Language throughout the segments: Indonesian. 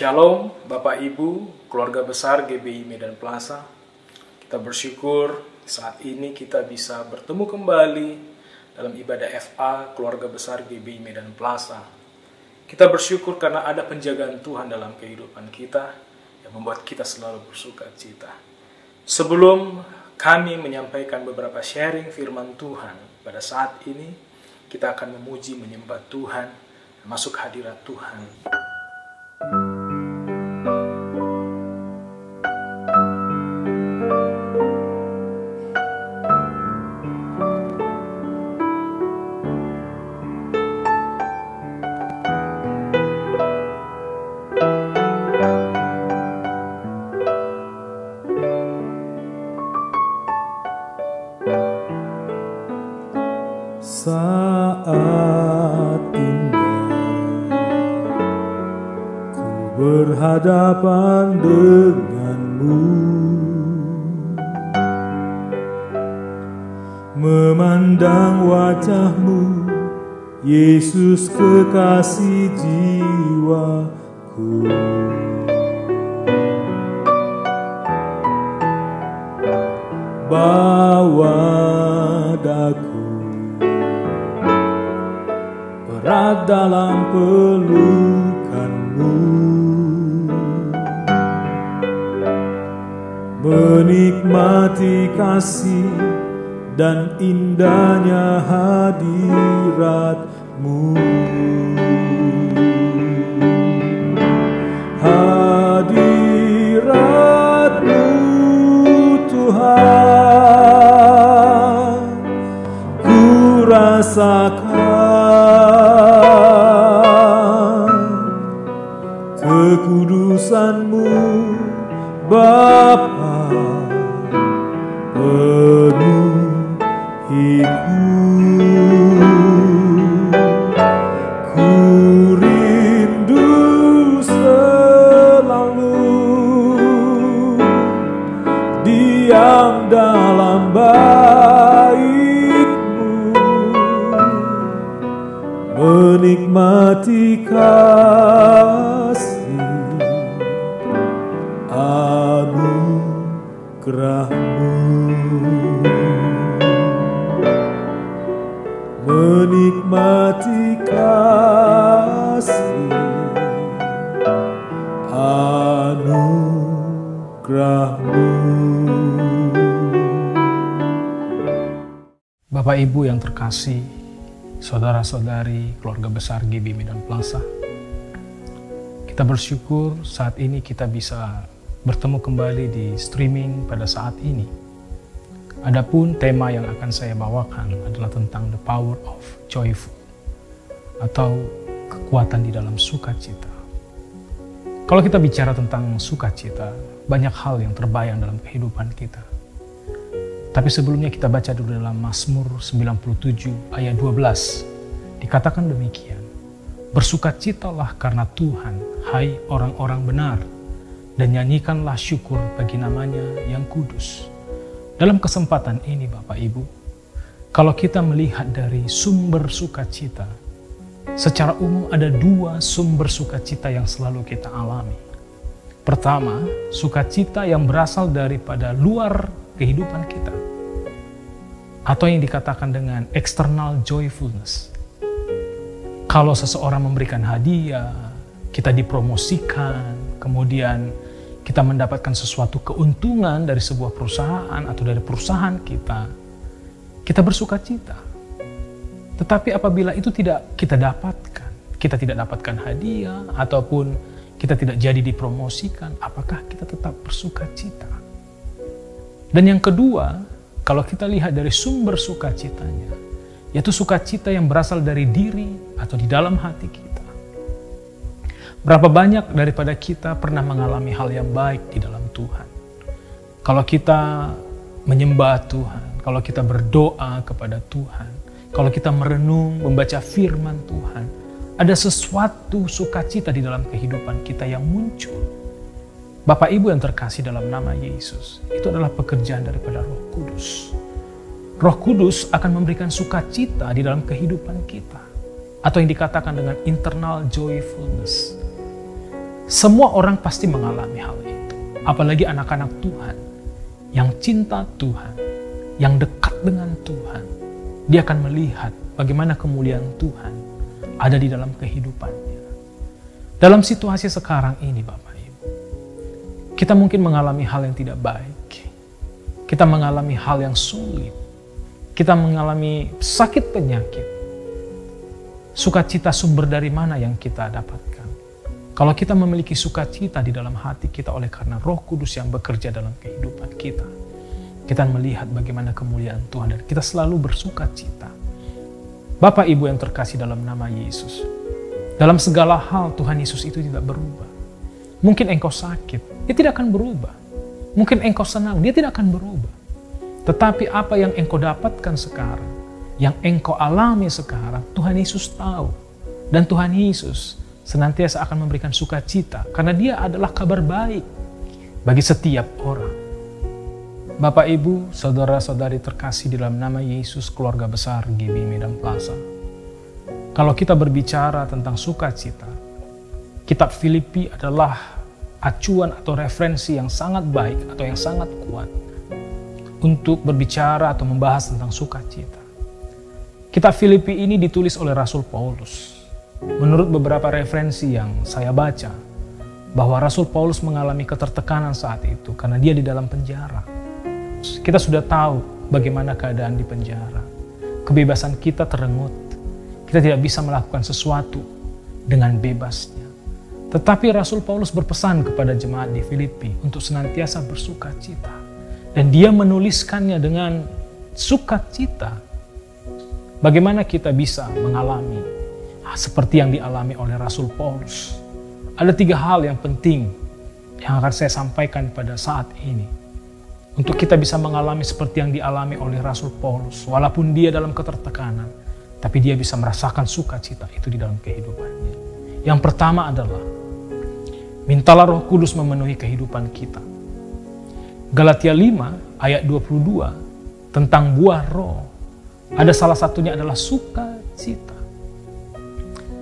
Shalom Bapak Ibu, keluarga besar GBI Medan Plaza. Kita bersyukur saat ini kita bisa bertemu kembali dalam ibadah FA keluarga besar GBI Medan Plaza. Kita bersyukur karena ada penjagaan Tuhan dalam kehidupan kita yang membuat kita selalu bersuka cita. Sebelum kami menyampaikan beberapa sharing firman Tuhan pada saat ini, kita akan memuji menyembah Tuhan, masuk hadirat Tuhan. saat denganmu. Memandang wajahmu Yesus kekasih jiwaku. Bawa daku berat dalam pelukanmu menikmati kasih dan indahnya hadiratmu. Hadiratmu Tuhan ku rasakan kekudusanmu up. Anugerahmu menikmati kasih anugerahmu Bapak Ibu yang terkasih, saudara-saudari keluarga besar GB Medan Plaza. Kita bersyukur saat ini kita bisa bertemu kembali di streaming pada saat ini. Adapun tema yang akan saya bawakan adalah tentang the power of joyful atau kekuatan di dalam sukacita. Kalau kita bicara tentang sukacita, banyak hal yang terbayang dalam kehidupan kita. Tapi sebelumnya kita baca dulu dalam Mazmur 97 ayat 12. Dikatakan demikian. Bersukacitalah karena Tuhan, hai orang-orang benar, dan nyanyikanlah syukur bagi namanya yang kudus. Dalam kesempatan ini Bapak Ibu, kalau kita melihat dari sumber sukacita, secara umum ada dua sumber sukacita yang selalu kita alami. Pertama, sukacita yang berasal daripada luar kehidupan kita. Atau yang dikatakan dengan external joyfulness. Kalau seseorang memberikan hadiah, kita dipromosikan, kemudian kita mendapatkan sesuatu keuntungan dari sebuah perusahaan atau dari perusahaan kita, kita bersuka cita. Tetapi apabila itu tidak kita dapatkan, kita tidak dapatkan hadiah ataupun kita tidak jadi dipromosikan, apakah kita tetap bersuka cita? Dan yang kedua, kalau kita lihat dari sumber sukacitanya, yaitu sukacita yang berasal dari diri atau di dalam hati kita. Berapa banyak daripada kita pernah mengalami hal yang baik di dalam Tuhan? Kalau kita menyembah Tuhan, kalau kita berdoa kepada Tuhan, kalau kita merenung, membaca firman Tuhan, ada sesuatu sukacita di dalam kehidupan kita yang muncul. Bapak Ibu yang terkasih dalam nama Yesus, itu adalah pekerjaan daripada Roh Kudus. Roh Kudus akan memberikan sukacita di dalam kehidupan kita. Atau yang dikatakan dengan internal joyfulness. Semua orang pasti mengalami hal itu. Apalagi anak-anak Tuhan yang cinta Tuhan, yang dekat dengan Tuhan. Dia akan melihat bagaimana kemuliaan Tuhan ada di dalam kehidupannya. Dalam situasi sekarang ini Bapak Ibu, kita mungkin mengalami hal yang tidak baik. Kita mengalami hal yang sulit. Kita mengalami sakit penyakit. Sukacita sumber dari mana yang kita dapatkan? Kalau kita memiliki sukacita di dalam hati kita oleh karena roh kudus yang bekerja dalam kehidupan kita, kita melihat bagaimana kemuliaan Tuhan dan kita selalu bersukacita. Bapak Ibu yang terkasih dalam nama Yesus, dalam segala hal Tuhan Yesus itu tidak berubah. Mungkin engkau sakit, dia tidak akan berubah. Mungkin engkau senang, dia tidak akan berubah. Tetapi apa yang engkau dapatkan sekarang, yang engkau alami sekarang, Tuhan Yesus tahu. Dan Tuhan Yesus senantiasa akan memberikan sukacita karena dia adalah kabar baik bagi setiap orang. Bapak, Ibu, saudara-saudari terkasih di dalam nama Yesus, keluarga besar GB Medan Plaza. Kalau kita berbicara tentang sukacita, kitab Filipi adalah acuan atau referensi yang sangat baik atau yang sangat kuat untuk berbicara atau membahas tentang sukacita. Kitab Filipi ini ditulis oleh Rasul Paulus Menurut beberapa referensi yang saya baca, bahwa Rasul Paulus mengalami ketertekanan saat itu karena dia di dalam penjara. Kita sudah tahu bagaimana keadaan di penjara. Kebebasan kita terenggut. Kita tidak bisa melakukan sesuatu dengan bebasnya. Tetapi Rasul Paulus berpesan kepada jemaat di Filipi untuk senantiasa bersuka cita. Dan dia menuliskannya dengan sukacita. Bagaimana kita bisa mengalami seperti yang dialami oleh Rasul Paulus. Ada tiga hal yang penting yang akan saya sampaikan pada saat ini. Untuk kita bisa mengalami seperti yang dialami oleh Rasul Paulus. Walaupun dia dalam ketertekanan, tapi dia bisa merasakan sukacita itu di dalam kehidupannya. Yang pertama adalah, mintalah roh kudus memenuhi kehidupan kita. Galatia 5 ayat 22 tentang buah roh. Ada salah satunya adalah sukacita.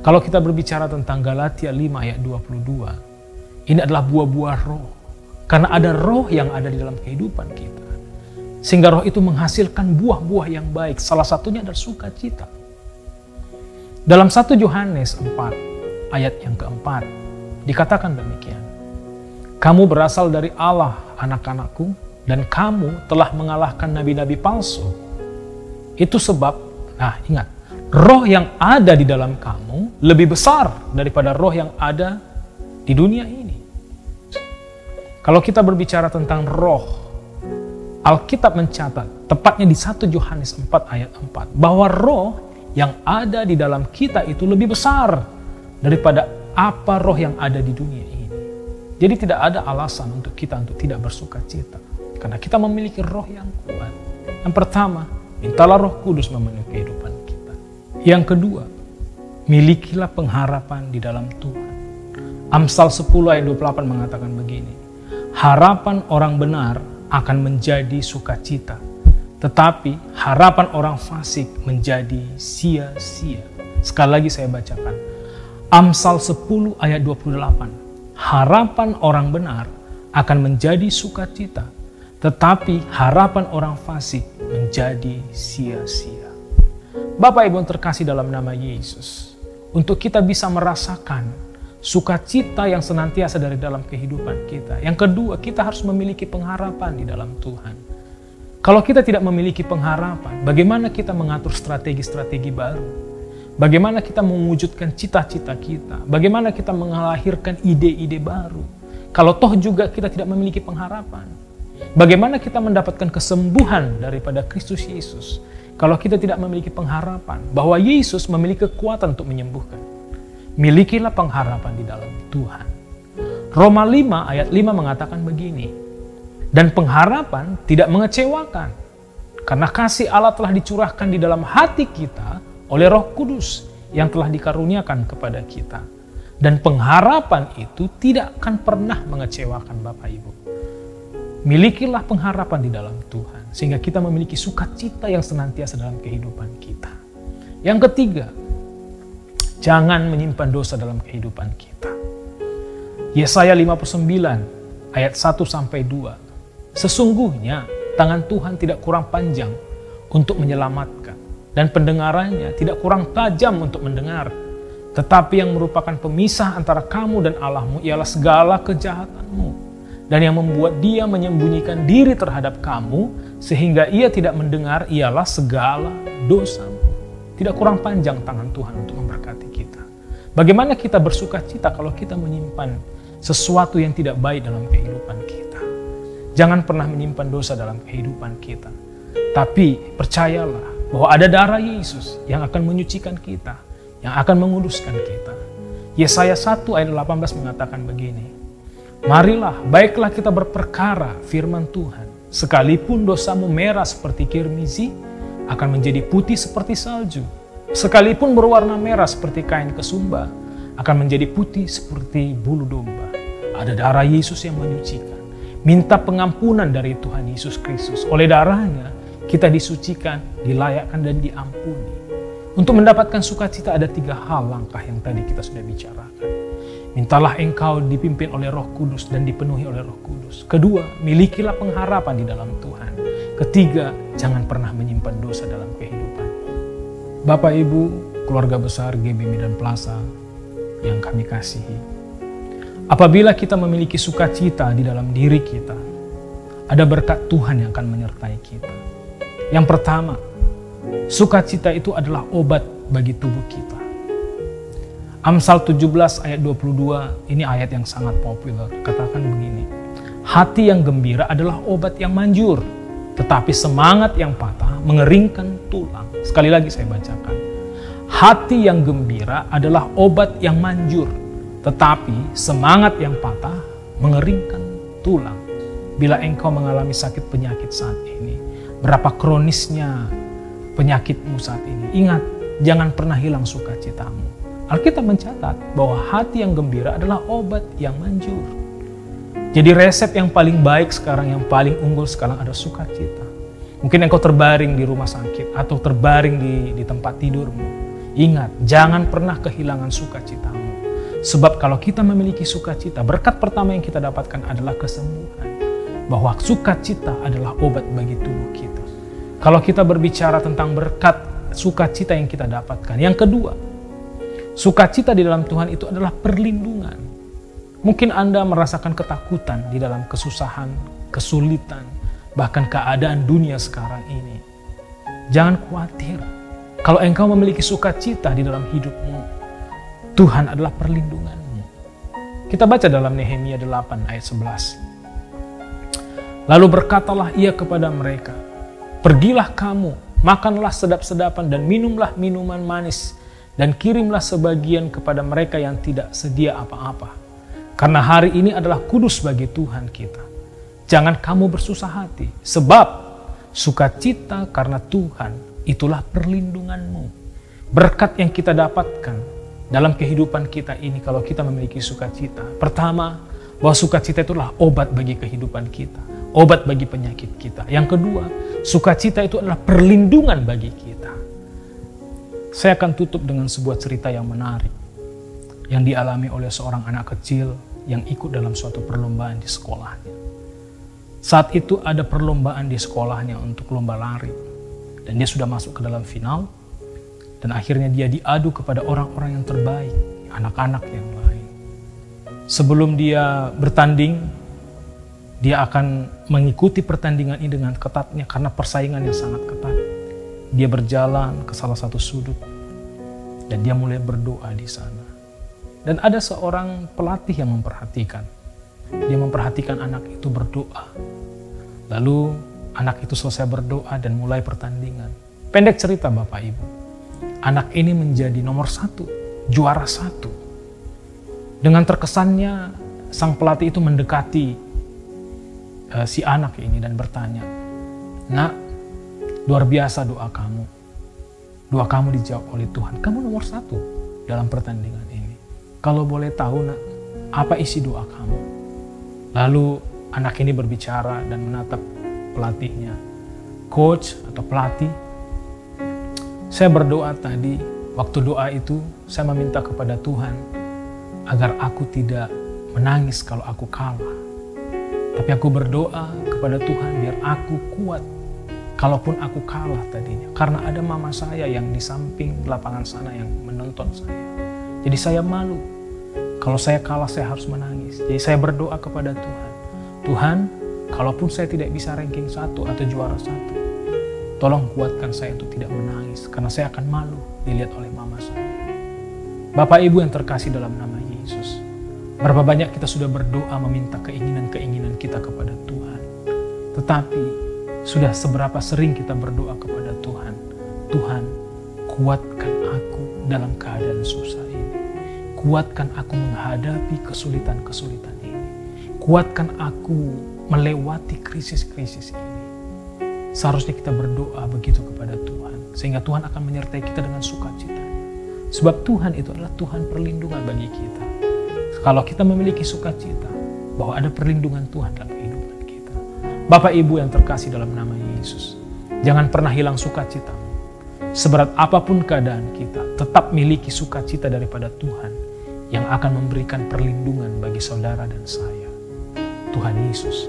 Kalau kita berbicara tentang Galatia 5 ayat 22, ini adalah buah-buah roh. Karena ada roh yang ada di dalam kehidupan kita. Sehingga roh itu menghasilkan buah-buah yang baik. Salah satunya adalah sukacita. Dalam 1 Yohanes 4 ayat yang keempat dikatakan demikian. Kamu berasal dari Allah anak-anakku dan kamu telah mengalahkan nabi-nabi palsu. Itu sebab, nah ingat, roh yang ada di dalam kamu lebih besar daripada roh yang ada di dunia ini. Kalau kita berbicara tentang roh, Alkitab mencatat, tepatnya di 1 Yohanes 4 ayat 4, bahwa roh yang ada di dalam kita itu lebih besar daripada apa roh yang ada di dunia ini. Jadi tidak ada alasan untuk kita untuk tidak bersuka cita. Karena kita memiliki roh yang kuat. Yang pertama, mintalah roh kudus memenuhi kehidupan yang kedua, milikilah pengharapan di dalam Tuhan. Amsal 10 ayat 28 mengatakan begini, harapan orang benar akan menjadi sukacita, tetapi harapan orang fasik menjadi sia-sia. Sekali lagi saya bacakan. Amsal 10 ayat 28. Harapan orang benar akan menjadi sukacita, tetapi harapan orang fasik menjadi sia-sia. Bapak Ibu yang terkasih dalam nama Yesus, untuk kita bisa merasakan sukacita yang senantiasa dari dalam kehidupan kita. Yang kedua, kita harus memiliki pengharapan di dalam Tuhan. Kalau kita tidak memiliki pengharapan, bagaimana kita mengatur strategi-strategi baru? Bagaimana kita mewujudkan cita-cita kita? Bagaimana kita mengalahirkan ide-ide baru? Kalau toh juga kita tidak memiliki pengharapan, bagaimana kita mendapatkan kesembuhan daripada Kristus Yesus? Kalau kita tidak memiliki pengharapan bahwa Yesus memiliki kekuatan untuk menyembuhkan, milikilah pengharapan di dalam Tuhan. Roma 5 ayat 5 mengatakan begini, dan pengharapan tidak mengecewakan, karena kasih Allah telah dicurahkan di dalam hati kita oleh roh kudus yang telah dikaruniakan kepada kita. Dan pengharapan itu tidak akan pernah mengecewakan Bapak Ibu. Milikilah pengharapan di dalam Tuhan sehingga kita memiliki sukacita yang senantiasa dalam kehidupan kita. Yang ketiga, jangan menyimpan dosa dalam kehidupan kita. Yesaya 59 ayat 1 sampai 2. Sesungguhnya tangan Tuhan tidak kurang panjang untuk menyelamatkan dan pendengarannya tidak kurang tajam untuk mendengar. Tetapi yang merupakan pemisah antara kamu dan Allahmu ialah segala kejahatanmu dan yang membuat dia menyembunyikan diri terhadap kamu sehingga ia tidak mendengar ialah segala dosamu. Tidak kurang panjang tangan Tuhan untuk memberkati kita. Bagaimana kita bersuka cita kalau kita menyimpan sesuatu yang tidak baik dalam kehidupan kita. Jangan pernah menyimpan dosa dalam kehidupan kita. Tapi percayalah bahwa ada darah Yesus yang akan menyucikan kita, yang akan menguduskan kita. Yesaya 1 ayat 18 mengatakan begini, Marilah, baiklah kita berperkara firman Tuhan. Sekalipun dosamu merah seperti kirmizi, akan menjadi putih seperti salju. Sekalipun berwarna merah seperti kain kesumba, akan menjadi putih seperti bulu domba. Ada darah Yesus yang menyucikan. Minta pengampunan dari Tuhan Yesus Kristus. Oleh darahnya, kita disucikan, dilayakkan, dan diampuni. Untuk mendapatkan sukacita ada tiga hal langkah yang tadi kita sudah bicarakan. Mintalah engkau dipimpin oleh roh kudus dan dipenuhi oleh roh kudus. Kedua, milikilah pengharapan di dalam Tuhan. Ketiga, jangan pernah menyimpan dosa dalam kehidupan. Bapak Ibu, keluarga besar GB Medan Plaza yang kami kasihi. Apabila kita memiliki sukacita di dalam diri kita, ada berkat Tuhan yang akan menyertai kita. Yang pertama, sukacita itu adalah obat bagi tubuh kita. Amsal 17 ayat 22, ini ayat yang sangat populer. Katakan begini, hati yang gembira adalah obat yang manjur, tetapi semangat yang patah mengeringkan tulang. Sekali lagi saya bacakan. Hati yang gembira adalah obat yang manjur, tetapi semangat yang patah mengeringkan tulang. Bila engkau mengalami sakit penyakit saat ini, berapa kronisnya penyakitmu saat ini, ingat, jangan pernah hilang sukacitamu. Alkitab mencatat bahwa hati yang gembira adalah obat yang manjur. Jadi resep yang paling baik sekarang, yang paling unggul sekarang ada sukacita. Mungkin engkau terbaring di rumah sakit atau terbaring di, di tempat tidurmu. Ingat, jangan pernah kehilangan sukacitamu. Sebab kalau kita memiliki sukacita, berkat pertama yang kita dapatkan adalah kesembuhan. Bahwa sukacita adalah obat bagi tubuh kita. Kalau kita berbicara tentang berkat sukacita yang kita dapatkan. Yang kedua, sukacita di dalam Tuhan itu adalah perlindungan. Mungkin Anda merasakan ketakutan di dalam kesusahan, kesulitan, bahkan keadaan dunia sekarang ini. Jangan khawatir. Kalau engkau memiliki sukacita di dalam hidupmu, Tuhan adalah perlindunganmu. Kita baca dalam Nehemia 8 ayat 11. Lalu berkatalah ia kepada mereka, Pergilah kamu, makanlah sedap-sedapan dan minumlah minuman manis, dan kirimlah sebagian kepada mereka yang tidak sedia apa-apa. Karena hari ini adalah kudus bagi Tuhan kita. Jangan kamu bersusah hati, sebab sukacita karena Tuhan itulah perlindunganmu. Berkat yang kita dapatkan dalam kehidupan kita ini kalau kita memiliki sukacita. Pertama, bahwa sukacita itulah obat bagi kehidupan kita, obat bagi penyakit kita. Yang kedua, sukacita itu adalah perlindungan bagi kita. Saya akan tutup dengan sebuah cerita yang menarik yang dialami oleh seorang anak kecil yang ikut dalam suatu perlombaan di sekolahnya. Saat itu ada perlombaan di sekolahnya untuk lomba lari dan dia sudah masuk ke dalam final dan akhirnya dia diadu kepada orang-orang yang terbaik, anak-anak yang lain. Sebelum dia bertanding, dia akan mengikuti pertandingan ini dengan ketatnya karena persaingan yang sangat ketat. Dia berjalan ke salah satu sudut dan dia mulai berdoa di sana. Dan ada seorang pelatih yang memperhatikan. Dia memperhatikan anak itu berdoa. Lalu anak itu selesai berdoa dan mulai pertandingan. Pendek cerita Bapak Ibu anak ini menjadi nomor satu, juara satu. Dengan terkesannya, sang pelatih itu mendekati uh, si anak ini dan bertanya, Nak, luar biasa doa kamu. Doa kamu dijawab oleh Tuhan. Kamu nomor satu dalam pertandingan ini. Kalau boleh tahu, nak, apa isi doa kamu? Lalu anak ini berbicara dan menatap pelatihnya. Coach atau pelatih, saya berdoa tadi, waktu doa itu saya meminta kepada Tuhan agar aku tidak menangis kalau aku kalah. Tapi aku berdoa kepada Tuhan biar aku kuat kalaupun aku kalah tadinya. Karena ada mama saya yang di samping lapangan sana yang menonton saya. Jadi saya malu. Kalau saya kalah saya harus menangis. Jadi saya berdoa kepada Tuhan. Tuhan, kalaupun saya tidak bisa ranking satu atau juara satu, tolong kuatkan saya untuk tidak menangis. Karena saya akan malu dilihat oleh mama saya. Bapak Ibu yang terkasih dalam nama Yesus. Berapa banyak kita sudah berdoa meminta keinginan-keinginan kita kepada Tuhan. Tetapi sudah seberapa sering kita berdoa kepada Tuhan. Tuhan, kuatkan aku dalam keadaan susah ini. Kuatkan aku menghadapi kesulitan-kesulitan ini. Kuatkan aku melewati krisis-krisis ini. Seharusnya kita berdoa begitu kepada Tuhan. Sehingga Tuhan akan menyertai kita dengan sukacita. Sebab Tuhan itu adalah Tuhan perlindungan bagi kita. Kalau kita memiliki sukacita, bahwa ada perlindungan Tuhan dalam. Bapak Ibu yang terkasih dalam nama Yesus, jangan pernah hilang sukacita. Seberat apa pun keadaan kita, tetap miliki sukacita daripada Tuhan yang akan memberikan perlindungan bagi saudara dan saya. Tuhan Yesus